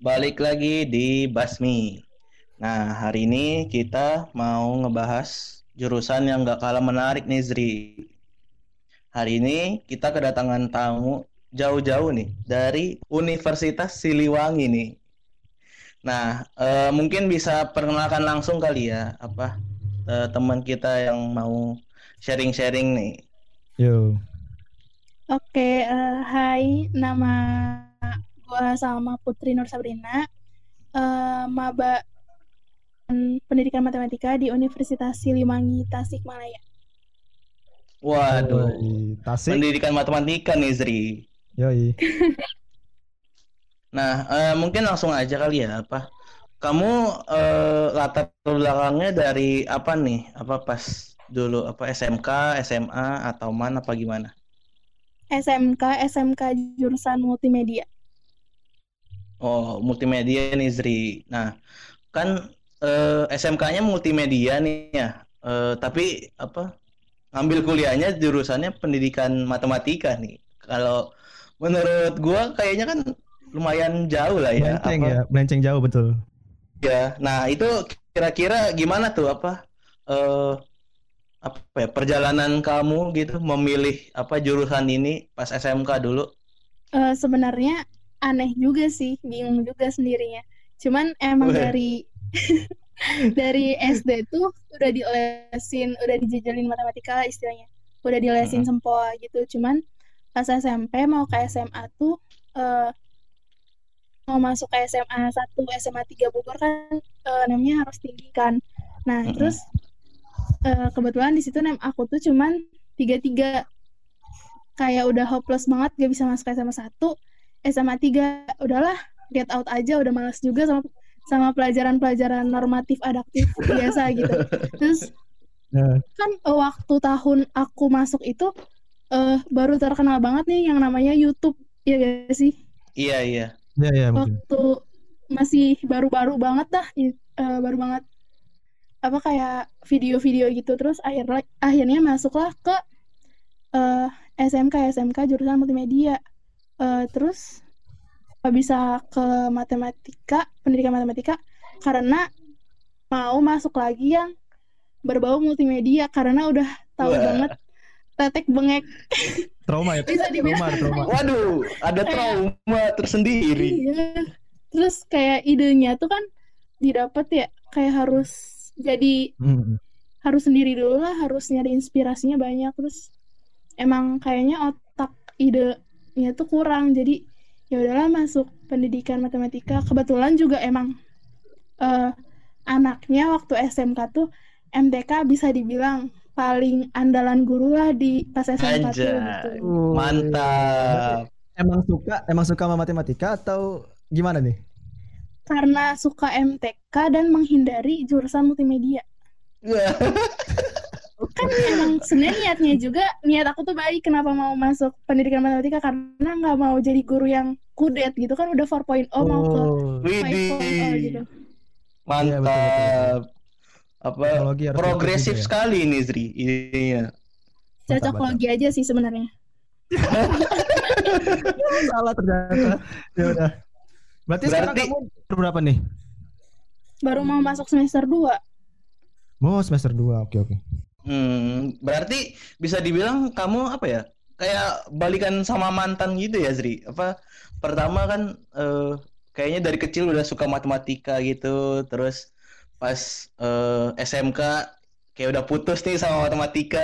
balik lagi di Basmi. Nah, hari ini kita mau ngebahas jurusan yang gak kalah menarik nih, Zri. Hari ini kita kedatangan tamu jauh-jauh nih dari Universitas Siliwangi nih. Nah, eh, mungkin bisa perkenalkan langsung kali ya, apa eh, teman kita yang mau sharing-sharing nih. Yo. Oke, eh, hai, nama gua Salma Putri Nur Sabrina, eh, maba pendidikan matematika di Universitas Siliwangi Tasikmalaya. Waduh, Tasik. pendidikan matematika nih, Zri. Yoi. Nah, eh, mungkin langsung aja kali ya, apa? Kamu eh, latar belakangnya dari apa nih? Apa pas dulu apa SMK, SMA atau mana apa gimana? SMK, SMK jurusan multimedia. Oh, multimedia nih Zri. Nah, kan eh, SMK-nya multimedia nih ya. Eh, tapi apa? Ngambil kuliahnya jurusannya pendidikan matematika nih. Kalau menurut gua kayaknya kan lumayan jauh lah ya. Melenceng Apa- ya, melenceng jauh betul. Ya, nah itu kira-kira gimana tuh apa eh apa ya perjalanan kamu gitu memilih apa jurusan ini pas SMK dulu? Eh, sebenarnya aneh juga sih, bingung juga sendirinya. Cuman emang Weh. dari dari SD tuh udah dilesin, udah dijajalin matematika istilahnya. Udah dilesin sempoa gitu. Cuman pas SMP mau ke SMA tuh eh, mau masuk ke SMA 1, SMA 3 Bogor kan eh, namanya harus tinggi kan. Nah, Mm-mm. terus eh, kebetulan di situ nem aku tuh cuman tiga-tiga kayak udah hopeless banget gak bisa masuk SMA 1 SMA 3 udahlah get out aja udah malas juga sama sama pelajaran-pelajaran normatif adaptif biasa gitu. Terus Nah, kan eh, waktu tahun aku masuk itu eh baru terkenal banget nih yang namanya YouTube ya gak sih? Iya iya. ya ya mungkin. waktu masih baru-baru banget dah eh, baru banget apa kayak video-video gitu. Terus akhirnya akhirnya masuklah ke eh, SMK SMK jurusan multimedia Eh, terus nggak bisa ke matematika pendidikan matematika karena mau masuk lagi yang berbau multimedia karena udah tahu Wah. banget tetek bengek Trauma ya. Bisa dibilang. Trauma, trauma. Waduh, ada Kayak- trauma tersendiri. Iya. Terus kayak idenya tuh kan didapat ya kayak harus jadi Hmm. harus sendiri dulu lah, harus nyari inspirasinya banyak terus emang kayaknya otak idenya tuh kurang. Jadi ya udahlah masuk pendidikan matematika. Kebetulan juga emang eh, anaknya waktu SMK tuh MTK bisa dibilang paling andalan guru lah di pas SMK tuh Anjay. gitu. Mantap. Emang suka, emang suka sama matematika atau gimana nih? Karena suka MTK dan menghindari jurusan multimedia. Kan emang sebenarnya niatnya juga niat aku tuh baik kenapa mau masuk pendidikan matematika karena nggak mau jadi guru yang kudet gitu kan udah 4.0 mau ke Oh, 5.0 Widih. gitu Iya, betul, betul, Mantap. Apa teknologi harus progresif juga ya. sekali ini Zri. Iya. cocok logi aja sih sebenarnya Salah ternyata. Ya udah. Berarti, sekarang Berarti- kamu berapa nih? baru mau masuk semester 2 Mau semester 2. Oke, oke. Hmm, berarti bisa dibilang kamu apa ya? Kayak balikan sama mantan gitu ya, Zri? Apa pertama kan eh, kayaknya dari kecil udah suka matematika gitu, terus pas eh, SMK kayak udah putus nih sama matematika,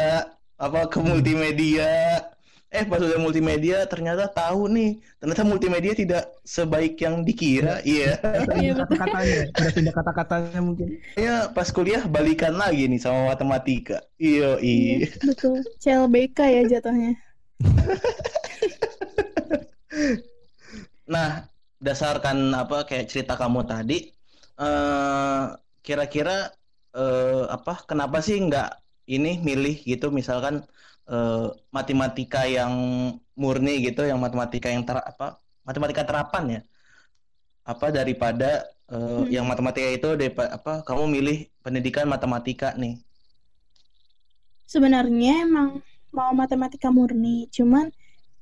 apa ke multimedia. Eh pas udah multimedia ternyata tahu nih, ternyata multimedia tidak sebaik yang dikira. Iya. Iya, betul. Kata-katanya, udah pindah kata-katanya mungkin. Kayaknya pas kuliah balikan lagi nih sama matematika. Iya, iya. Iya, betul CLBK ya jatuhnya Nah, berdasarkan apa kayak cerita kamu tadi, eh kira-kira eh apa kenapa sih nggak ini milih gitu misalkan eh matematika yang murni gitu, yang matematika yang ter apa matematika terapan ya? Apa daripada eh, Hmm. yang matematika itu daripada apa kamu milih pendidikan matematika nih? sebenarnya emang mau matematika murni cuman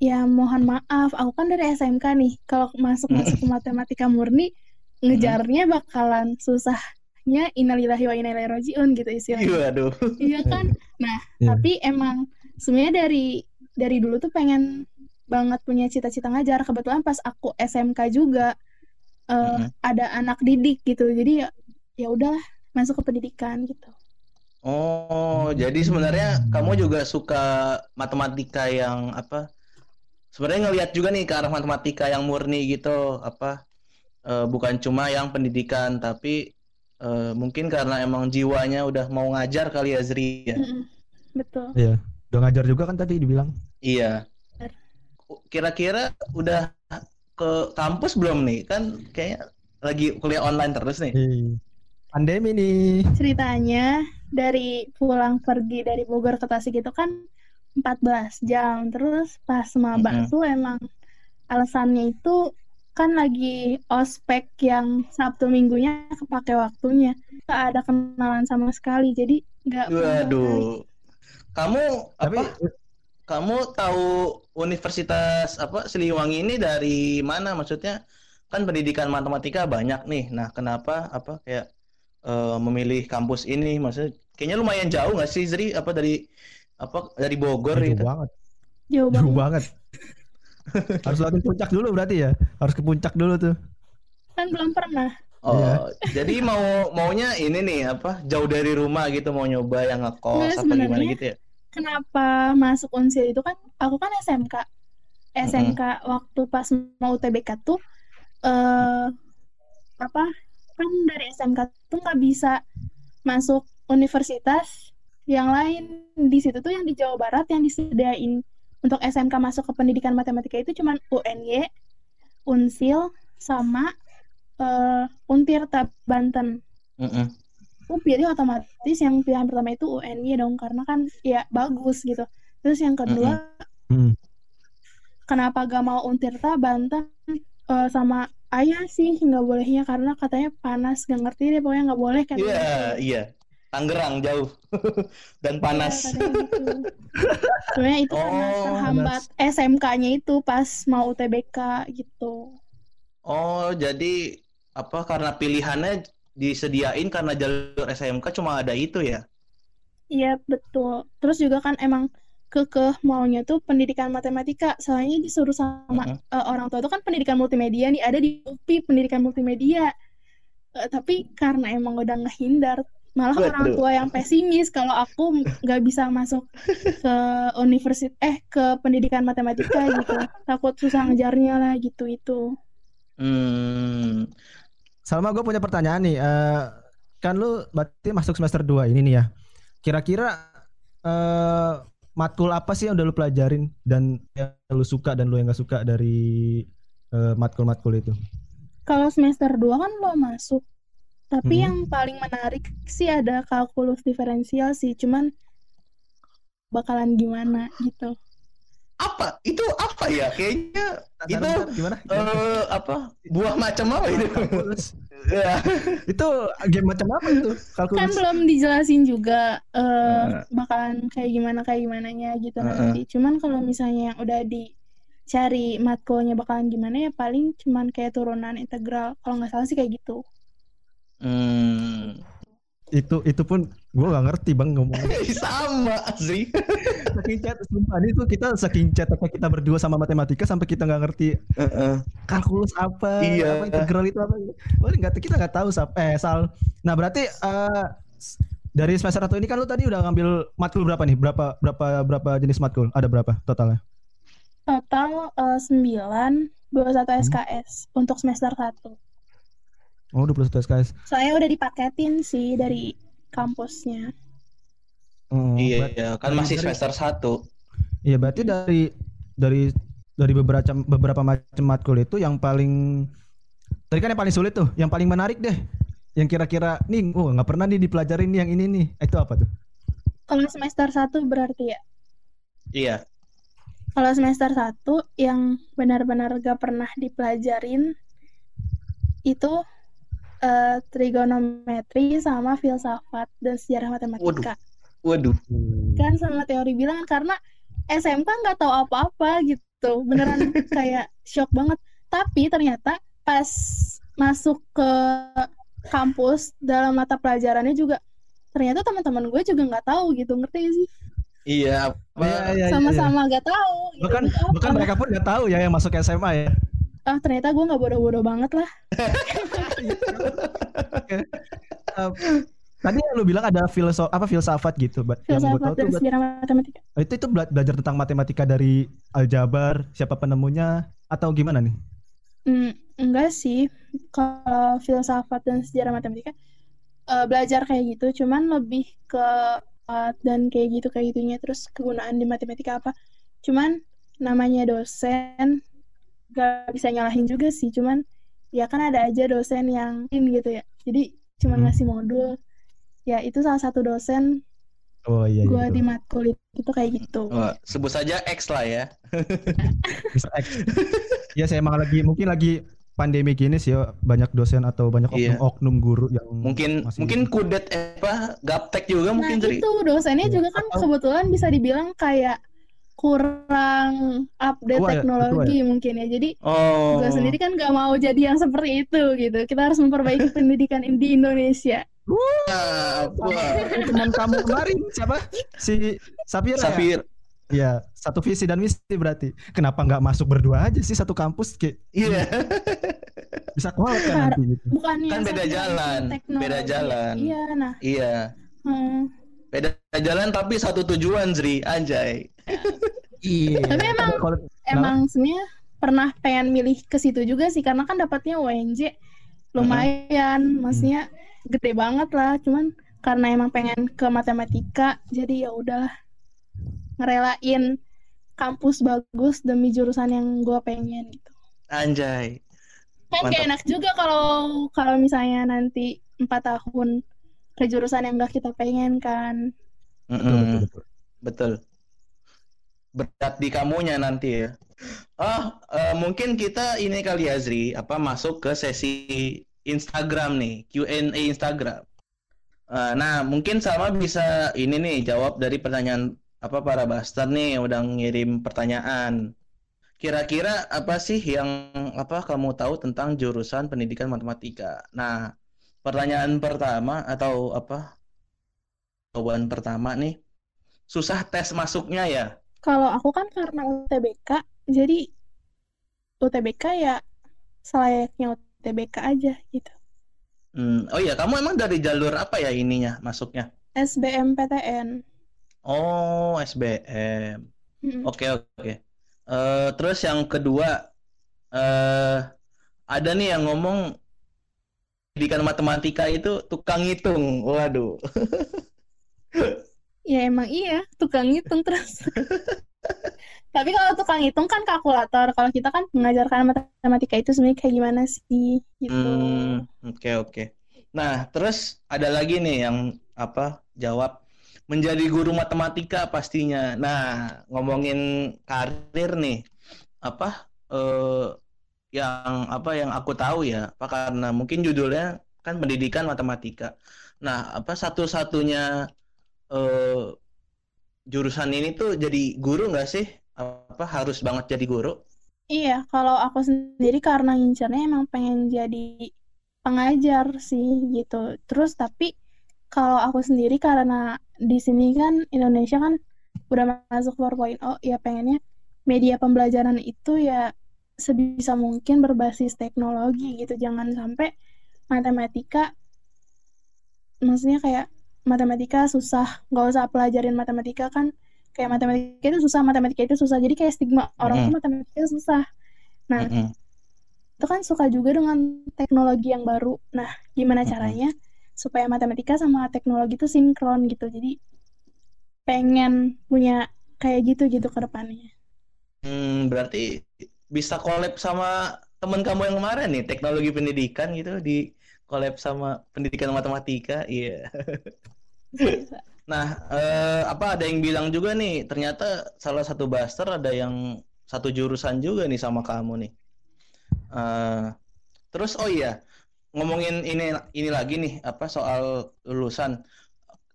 ya mohon maaf aku kan dari SMK nih kalau masuk masuk ke matematika murni ngejarnya bakalan susahnya innalillahi wa inna ilaihi rajiun gitu istilahnya. Iya, aduh. Iya kan? Nah, Iya. tapi emang sebenarnya dari dari dulu tuh pengen banget punya cita-cita ngajar. Kebetulan pas aku SMK juga eh, Mm-mm. ada anak didik gitu. Jadi ya ya udahlah masuk ke pendidikan gitu. Oh, jadi sebenarnya kamu juga suka matematika yang apa? Sebenarnya ngelihat juga nih ke arah matematika yang murni gitu, apa? eh, bukan cuma yang pendidikan, tapi eh, mungkin karena emang jiwanya udah mau ngajar kali ya Zri ya. Mm-mm. Betul. Iya. Udah ngajar juga kan tadi dibilang. Iya. Kira-kira udah ke kampus belum nih? Kan kayaknya lagi kuliah online terus nih. Ih, Pandemi nih. Ceritanya dari pulang pergi dari Bogor ke Tasik itu kan 14 jam. Terus pas maba Mm-mm. tuh emang alasannya itu kan lagi ospek yang Sabtu minggunya kepake waktunya. Gak ada kenalan sama sekali. Jadi nggak. Waduh. Kamu Tapi apa? Kamu tahu Universitas apa Siliwangi ini dari mana? Maksudnya kan pendidikan matematika banyak nih. Nah, kenapa apa kayak eh, memilih kampus ini? Maksudnya kayaknya lumayan jauh nggak sih Zri? Apa dari apa dari Bogor jauh gitu? banget. Jauh Jauh banget. banget. Harus lewat puncak dulu berarti ya. Harus ke puncak dulu tuh. Kan belum pernah. Oh, Iya. jadi mau maunya ini nih apa jauh dari rumah gitu mau nyoba yang ngekos Nggak, apa gimana gitu ya? Kenapa masuk Unsil itu kan aku kan SMK. SMK waktu pas mau UTBK tuh eh apa kan dari SMK tuh nggak bisa masuk universitas yang lain di situ tuh yang di Jawa Barat yang disediain untuk SMK masuk ke pendidikan matematika itu cuman UNY, Unsil sama eh, Untirta Banten. Mm-mm. Aku pilih otomatis yang pilihan pertama itu UNY dong karena kan ya bagus gitu. Terus yang kedua Hmm. kenapa gak mau Untirta Banten Eh, sama ayah sih nggak bolehnya karena katanya panas gak ngerti deh pokoknya nggak boleh kan Iya, iya. Tangerang jauh dan panas. gitu. Sebenarnya itu karena Oh, terhambat SMK-nya itu pas mau UTBK gitu. Oh, jadi apa karena pilihannya disediain karena jalur SMK cuma ada itu ya? Iya betul. Terus juga kan emang kekeh maunya tuh pendidikan matematika. Soalnya disuruh sama Mm-mm. eh, orang tua tuh kan pendidikan multimedia nih ada di UPI pendidikan multimedia. Eh, tapi karena emang udah ngehindar, malah orang Waduh. tua yang pesimis kalau aku nggak bisa masuk ke universitas eh ke pendidikan matematika gitu. Takut susah ngejarnya lah gitu itu. Hmm. Salma gue punya pertanyaan nih. Eh, kan lu berarti masuk semester 2 ini nih ya. Kira-kira eh matkul apa sih yang udah lu pelajarin dan yang lu suka dan lu yang gak suka dari eh, matkul-matkul itu? Kalau semester 2 kan belum masuk. Tapi Mhm. yang paling menarik sih ada kalkulus diferensial sih, cuman bakalan gimana gitu. Apa? Itu apa ya? Kayaknya itu gimana? eh apa? Buah macam apa itu? Ya. itu game macam apa itu? Kan Kalkulus. belum dijelasin juga eh Heeh. bakalan kayak gimana kayak gimananya gitu Heeh. nanti. Cuman kalau misalnya yang udah dicari matkulnya bakalan gimana ya paling cuman kayak turunan integral. Kalau nggak salah sih kayak gitu. Hmm. Itu itu pun gue gak ngerti bang ngomongnya. Sama sih. saking chat sumpah ini tuh kita saking chat kita berdua sama matematika sampai kita nggak ngerti Heeh. kalkulus apa, Iya. apa integral itu apa. Oh, nggak kita nggak tahu Sap. Eh Sal. Nah berarti eh, s- dari semester satu ini kan lu tadi udah ngambil matkul berapa nih? Berapa berapa berapa jenis matkul? Ada berapa totalnya? Total eh, 9 21 SKS untuk semester 1. Oh 21 SKS. Soalnya udah dipaketin sih dari kampusnya. Oh, Iya, berarti- iya, kan masih dari- semester 1. Iya berarti dari dari dari beberapa beberapa macam matkul itu yang paling tadi kan yang paling sulit tuh, yang paling menarik deh. Yang kira-kira nih, oh nggak pernah nih dipelajarin nih yang ini nih. Eh, Itu apa tuh? Kalau semester 1 berarti ya. Iya. Kalau semester 1 yang benar-benar gak pernah dipelajarin itu eh, trigonometri sama filsafat dan sejarah matematika. Waduh. Kan sama teori bilangan karena SMK nggak tahu apa-apa gitu. Beneran kayak shock banget. Tapi ternyata pas masuk ke kampus dalam mata pelajarannya juga ternyata teman-teman gue juga nggak tahu gitu ngerti gak sih Iya, Iya, apa? iya, iya, iya. sama-sama nggak tahu gitu. Bahkan Itu apa? bahkan mereka pun nggak tahu ya yang masuk SMA ya. Ah ternyata gue nggak bodoh-bodoh banget lah Eh, tadi yang lu bilang ada filsafat apa filsafat gitu, Mbak. Yang gue filsafat tahu dan tuh Mbak, sejarah matematika itu itu bela- belajar tentang matematika dari aljabar, siapa penemunya atau gimana nih? Hmm, enggak sih kalau filsafat dan sejarah matematika eh, belajar kayak gitu cuman lebih ke uh, dan kayak gitu kayak gitunya terus kegunaan di matematika apa cuman namanya dosen gak bisa nyalahin juga sih cuman ya kan ada aja dosen yang in gitu ya jadi cuman Hmm. ngasih modul ya itu salah satu dosen Oh iya, iya gue di matkul itu kayak gitu Wah, sebut saja X lah ya. Bisa X. ya saya emang lagi mungkin lagi pandemi gini sih ya, banyak dosen atau banyak Iya. oknum-oknum guru yang Mungkin masih- mungkin kudet eh, apa gaptek juga Nah mungkin Zri. itu dosennya Iya. juga kan Atau- kebetulan bisa dibilang kayak kurang update Tua ya, teknologi mungkin ya. Jadi Oh. gue sendiri kan gak mau jadi yang seperti itu gitu. Kita harus memperbaiki pendidikan di Indonesia. Ah, wah. teman kamu kemarin siapa? Si Sapira. ya? Safir. Iya, satu visi dan misi berarti. Kenapa nggak masuk berdua aja sih satu kampus kayak Iya. bisa kolab kan nanti gitu. Kan beda jalan, teknologi. beda jalan. Iya, nah. Iya. hmm. Beda jalan tapi satu tujuan Zri, anjay. Iya. Tapi emang emang sebenarnya pernah pengen milih ke situ juga sih karena kan dapatnya UNJ lumayan, maksudnya gede banget lah. Cuman karena emang pengen ke matematika, jadi ya udahlah ngerelain kampus bagus demi jurusan yang gue pengen gitu. Anjay. Kan kayak enak juga kalau kalau misalnya nanti empat tahun ke jurusan yang gak kita pengen kan. betul, betul, Mm-mm. betul. Betul. Berat di kamunya nanti ya. Oh, eh, mungkin kita ini kali ya Zri, apa masuk ke sesi Instagram nih, Q&A Instagram. Eh, nah, mungkin sama bisa ini nih jawab dari pertanyaan apa para baster nih yang udah ngirim pertanyaan. Kira-kira apa sih yang apa kamu tahu tentang jurusan pendidikan matematika? Nah, pertanyaan pertama atau apa? Jawaban pertama nih, susah tes masuknya ya? Kalau aku kan karena UTBK, jadi UTBK ya selayaknya UTBK aja gitu. Hmm, oh iya, kamu emang dari jalur apa ya ininya masuknya? SBMPTN. Oh, SBM. Oke, oke. Eh, terus yang kedua, eh ada nih yang ngomong pendidikan matematika itu tukang hitung. Waduh. Ya emang iya, tukang hitung terus. Tapi kalau tukang hitung kan kalkulator. Kalau kita kan mengajarkan matematika itu sebenarnya kayak gimana sih gitu. Hmm, oke, oke. Nah, terus ada lagi nih yang apa? Jawab menjadi guru matematika pastinya. Nah, ngomongin karir nih, apa eh yang apa yang aku tahu ya, apa karena mungkin judulnya kan pendidikan matematika. Nah, apa satu-satunya eh jurusan ini tuh jadi guru nggak sih? Apa harus banget jadi guru? Iya, kalau aku sendiri karena ngincernya emang pengen jadi pengajar sih gitu. Terus tapi kalau aku sendiri karena di sini kan Indonesia kan udah masuk 4.0 ya pengennya media pembelajaran itu ya sebisa mungkin berbasis teknologi gitu. Jangan sampai matematika maksudnya kayak matematika susah, nggak usah pelajarin matematika kan kayak matematika itu susah, matematika itu susah. Jadi kayak stigma orang tuh Mm-mm. matematika susah. Nah, Mm-mm. itu kan suka juga dengan teknologi yang baru. Nah, gimana caranya supaya matematika sama teknologi itu sinkron gitu. Jadi pengen punya kayak gitu gitu ke depannya. Hmm, berarti bisa collab sama teman kamu yang kemarin nih, teknologi pendidikan gitu di collab sama pendidikan matematika. Iya. Bisa. Nah, eh, apa ada yang bilang juga nih, ternyata salah satu buster ada yang satu jurusan juga nih sama kamu nih. Eh, terus oh iya, ngomongin ini ini lagi nih, apa soal lulusan.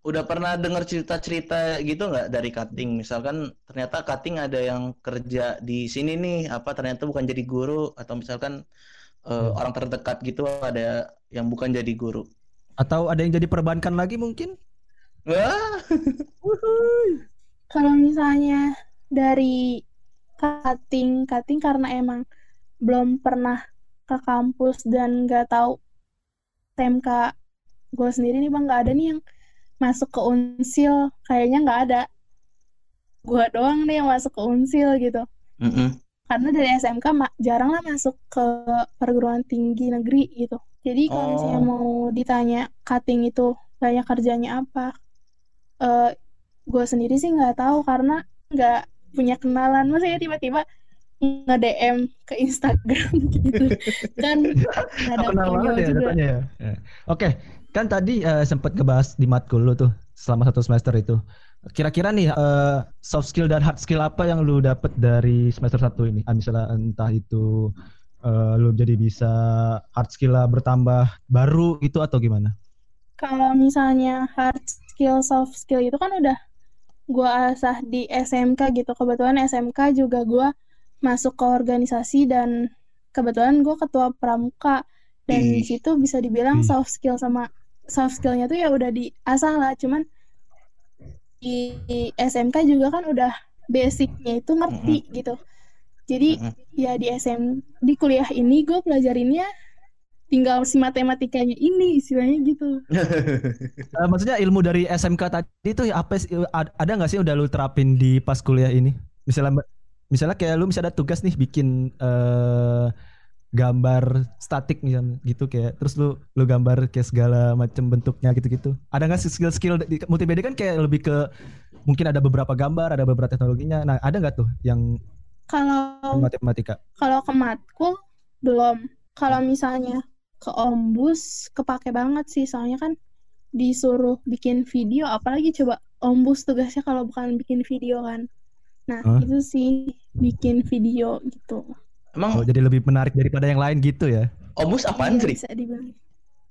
Udah pernah dengar cerita-cerita gitu nggak dari cutting? Misalkan ternyata cutting ada yang kerja di sini nih, apa ternyata bukan jadi guru atau misalkan Hmm. orang terdekat gitu ada yang bukan jadi guru. Atau ada yang jadi perbankan lagi mungkin? Wah, Kalau misalnya dari cutting, cutting karena emang belum pernah ke kampus dan nggak tahu TMK gue sendiri nih bang nggak ada nih yang masuk ke unsil kayaknya nggak ada gue doang nih yang masuk ke unsil gitu Mm-mm. karena dari SMK ma- jarang lah masuk ke perguruan tinggi negeri gitu jadi kalau misalnya Oh. mau ditanya cutting itu banyak kerjanya apa eh gue sendiri sih nggak tahu karena nggak punya kenalan maksudnya tiba-tiba nge-DM ke Instagram gitu kan ada follow ya juga ya. Ya. Oke, kan tadi eh, sempat ngebahas di matkul lu tuh selama satu semester itu. Kira-kira nih eh, soft skill dan hard skill apa yang lu dapet dari semester satu ini? Ah, misalnya entah itu eh, lu jadi bisa hard skill lah bertambah baru gitu atau gimana? kalau misalnya hard skill soft skill itu kan udah gue asah di SMK gitu kebetulan SMK juga gue masuk ke organisasi dan kebetulan gue ketua pramuka dan di situ bisa dibilang soft skill sama soft skillnya tuh ya udah diasah lah. Cuman di, di SMK juga kan udah basicnya itu ngerti gitu. Jadi Mm-mm. ya di SM di kuliah ini gue pelajarinnya tinggal si matematikanya ini istilahnya gitu. Eh, maksudnya ilmu dari SMK tadi itu apa ada nggak sih udah lu terapin di pas kuliah ini? Misalnya misalnya kayak lu misalnya ada tugas nih bikin eh, gambar statik misalnya gitu kayak terus lu lu gambar kayak segala macam bentuknya gitu-gitu. Ada nggak sih skill-skill di multimedia kan kayak lebih ke mungkin ada beberapa gambar, ada beberapa teknologinya. Nah, ada nggak tuh yang kalau matematika? Kalau ke matkul belum. Kalau misalnya ke ombus kepake banget sih soalnya kan disuruh bikin video apalagi coba ombus tugasnya kalau bukan bikin video kan. Nah, Hah? itu sih bikin video gitu. Oh, Emang jadi lebih menarik daripada yang lain gitu ya. apaan Iya, Sri? bisa dibilang.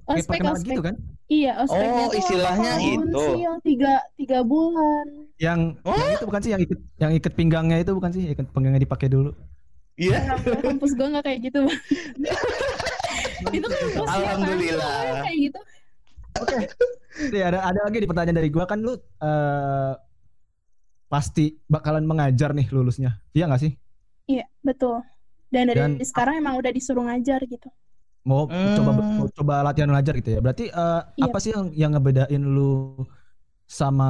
Kayak Ospek, ospek. gitu kan? Iya, ospeknya Oh, istilahnya itu. sih yang tiga, tiga bulan. Yang, yang itu bukan sih yang ikat yang ikat pinggangnya itu bukan sih ikat pinggangnya dipakai dulu. Iya. Alhamdulillah, kampus gue nggak kayak gitu. Bang. itu kan kampus Alhamdulillah. kayak gitu. Nih, ada ada lagi di pertanyaan dari gua kan lu eh pasti bakalan mengajar nih lulusnya. Iya nggak sih? Iya, betul. Dan dari Dan- sekarang emang udah disuruh ngajar gitu. Mau Hmm. coba mau coba latihan ngajar gitu ya. Berarti eh, Iya. apa sih yang yang ngebedain lu sama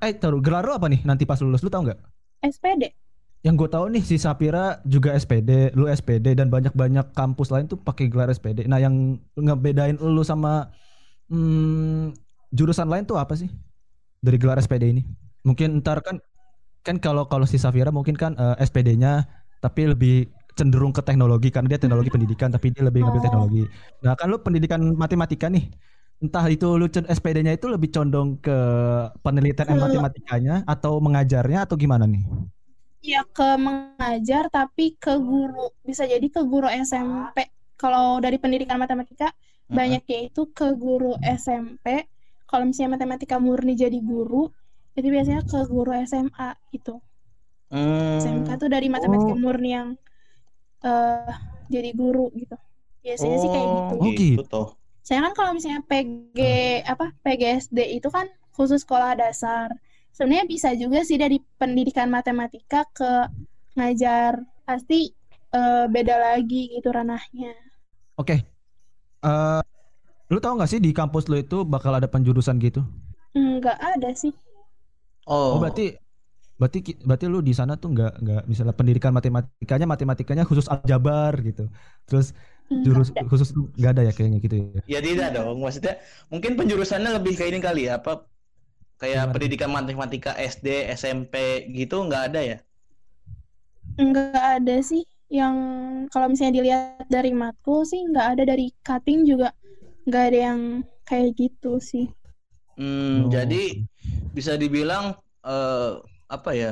eh taruh gelar lu apa nih nanti pas lulus lu tahu nggak? SPD. Yang gue tahu nih si Sapira juga SPD, lu SPD dan banyak-banyak kampus lain tuh pakai gelar SPD. Nah, yang ngebedain lu sama hmm, jurusan lain tuh apa sih? Dari gelar SPD ini? Mungkin ntar kan kan kalau kalau si Safira mungkin kan eh, SPD-nya tapi lebih cenderung ke teknologi karena dia teknologi pendidikan tapi dia lebih ngambil Oh. teknologi. Nah, kan lu pendidikan matematika nih. Entah itu lu SPD-nya itu lebih condong ke penelitian Ke- matematikanya atau mengajarnya atau gimana nih? Ya ke mengajar tapi ke guru. Bisa jadi ke guru SMP. Kalau dari pendidikan matematika banyaknya itu ke guru SMP. Kalau misalnya matematika murni jadi guru, itu biasanya ke guru SMA gitu. Hmm. SMK tuh dari matematika Oh. murni yang eh jadi guru gitu. Biasanya sih kayak gitu. Oh, gitu. toh. Saya kan kalau misalnya PG apa PGSD itu kan khusus sekolah dasar. Sebenarnya bisa juga sih dari pendidikan matematika ke ngajar. Pasti eh, beda lagi gitu ranahnya. Oke. Eh, lu tahu nggak sih di kampus lu itu bakal ada penjurusan gitu? Enggak ada sih. Oh, Oh, berarti berarti berarti lu di sana tuh nggak nggak misalnya pendidikan matematikanya matematikanya khusus aljabar gitu. Terus jurus ada. khusus nggak ada ya kayaknya gitu ya. ya tidak dong. Maksudnya mungkin penjurusannya lebih kayak ini kali ya, apa kayak Gimana? pendidikan matematika SD, SMP gitu nggak ada ya? Enggak ada sih yang kalau misalnya dilihat dari matkul sih enggak ada dari cutting juga enggak ada yang kayak gitu sih. Hmm, Oh. jadi bisa dibilang eh, apa ya?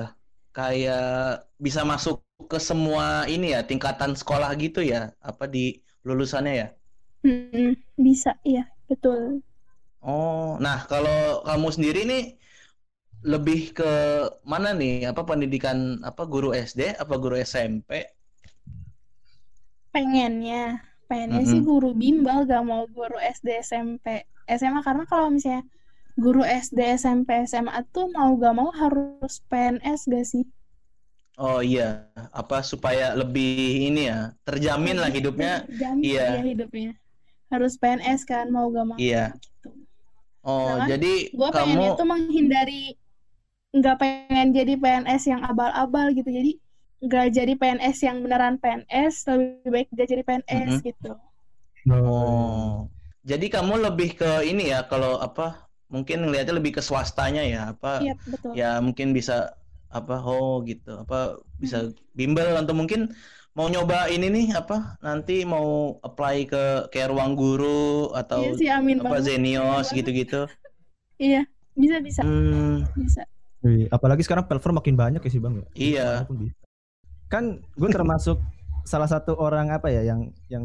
Kayak bisa masuk ke semua ini ya, tingkatan sekolah gitu ya, apa di lulusannya ya? Mm, bisa, iya, betul. Oh, nah kalau kamu sendiri nih lebih ke mana nih? Apa pendidikan apa guru SD apa guru SMP? Pengennya, pengennya sih Mm-mm. guru bimbel gak mau guru SD SMP SMA karena kalau misalnya guru SD SMP SMA tuh mau gak mau harus PNS gak sih Oh iya, apa supaya lebih ini ya, terjamin lah hidupnya. Terjamin iya. ya hidupnya harus PNS kan mau gak mau Iya. gitu Oh, Sedangkan jadi pengennya kamu tuh menghindari nggak pengen jadi PNS yang abal-abal gitu jadi nggak jadi PNS yang beneran PNS lebih baik dia jadi PNS Mhm. gitu Oh. Jadi kamu lebih ke ini ya kalau apa? Mungkin ngelihatnya lebih ke swastanya ya, apa? iya betul Ya mungkin bisa apa? Oh gitu. Apa bisa bimbel atau mungkin mau nyoba ini nih apa? Nanti mau apply ke kayak ruang guru atau iya sih amin apa banget Zenios gitu-gitu. iya bisa bisa Hmm, bisa Wih, apalagi sekarang platform makin banyak ya sih bang ya. Iya. Kan gue termasuk salah satu orang apa ya yang yang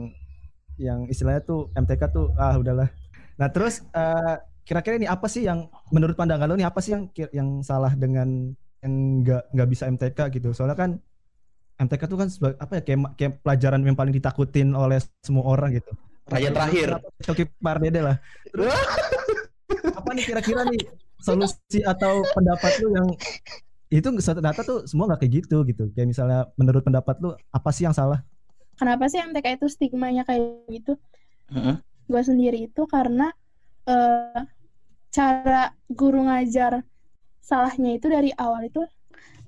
yang istilahnya tuh MTK tuh ah udahlah. Nah terus eh, kira-kira ini apa sih yang menurut pandangan lo nih apa sih yang yang salah dengan yang nggak nggak bisa MTK gitu? Soalnya kan MTK tuh kan sebagai apa ya kayak, kayak pelajaran yang paling ditakutin oleh semua orang gitu. Raja terakhir. Toki Pardede lah. Terus, apa nih kira-kira nih solusi atau pendapat lu yang itu ternyata tuh semua nggak kayak gitu gitu. Kayak misalnya menurut pendapat lu apa sih yang salah? kenapa sih MTK itu stigmanya kayak gitu Mm-mm. gue sendiri itu karena eh, cara guru ngajar salahnya itu dari awal itu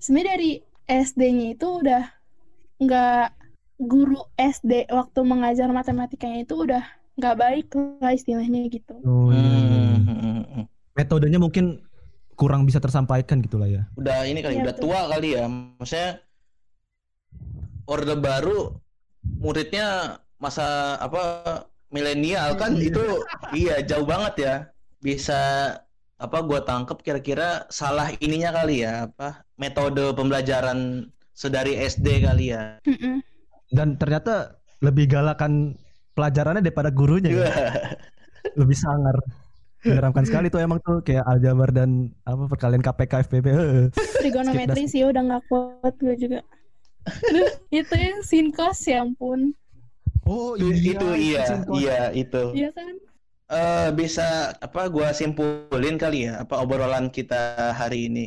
sebenarnya dari SD-nya itu udah nggak guru SD waktu mengajar matematikanya itu udah nggak baik lah istilahnya gitu Oh, Hmm, hmm, hmm, hmm. Metodenya mungkin kurang bisa tersampaikan gitu lah ya. Udah ini kali, Iya, udah betul. tua kali ya. Maksudnya orde baru muridnya masa apa milenial kan Iya. itu iya jauh banget ya. Bisa apa gua tangkep kira-kira salah ininya kali ya apa metode pembelajaran sedari SD kali ya. Mm-mm. Dan ternyata lebih galakan pelajarannya daripada gurunya ya. Lebih sangar. Menyeramkan sekali tuh emang tuh kayak aljabar dan apa perkalian KPK FPP. trigonometri sih udah nggak kuat gue juga itu yang sinkos ya ampun Oh itu iya sinkron. iya itu. iya kan Eh bisa apa gua simpulin kali ya apa obrolan kita hari ini.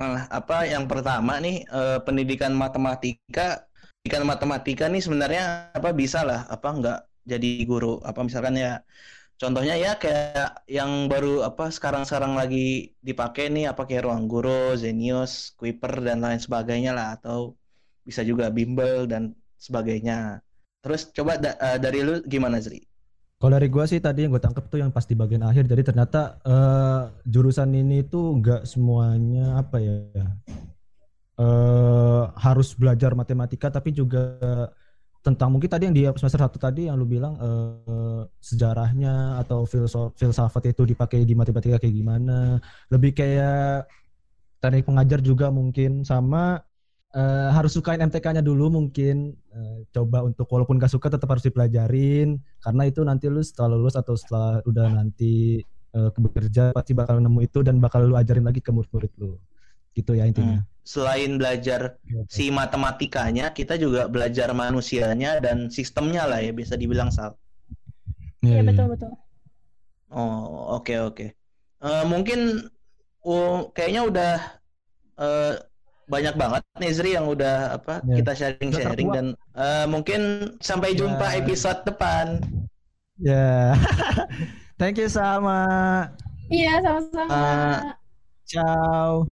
Nah, apa yang pertama nih eh, pendidikan matematika pendidikan matematika nih sebenarnya apa bisa lah apa enggak jadi guru apa misalkan ya contohnya ya kayak yang baru apa sekarang-sekarang lagi dipakai nih apa kayak ruang guru, Zenius, Kuiper dan lain sebagainya lah atau bisa juga bimbel dan sebagainya. Terus coba da- eh, dari lu gimana Zri? Kalau dari gua sih tadi yang gue tangkep tuh yang pas di bagian akhir. Jadi ternyata eh, jurusan ini tuh nggak semuanya apa ya eh harus belajar matematika, tapi juga tentang mungkin tadi yang di semester satu tadi yang lu bilang eh, sejarahnya atau filsaf filsafat itu dipakai di matematika kayak gimana. Lebih kayak teknik pengajar juga mungkin sama eh, harus sukain MTK-nya dulu mungkin Eh, coba untuk walaupun gak suka tetap harus dipelajarin karena itu nanti lu setelah lulus atau setelah udah nanti eh, bekerja pasti bakal nemu itu dan bakal lu ajarin lagi ke murid-murid lu gitu ya intinya Selain belajar Gitu. si matematikanya, kita juga belajar manusianya dan sistemnya lah ya bisa dibilang sal. Iya, iya. betul betul Oh oke oke. Eh, mungkin oh, kayaknya udah eh, banyak banget nih Zri yang udah apa Ya. kita sharing-sharing dan eh, mungkin sampai Ya. jumpa episode depan. Ya. Thank you sama. iya sama-sama Ah. Ciao.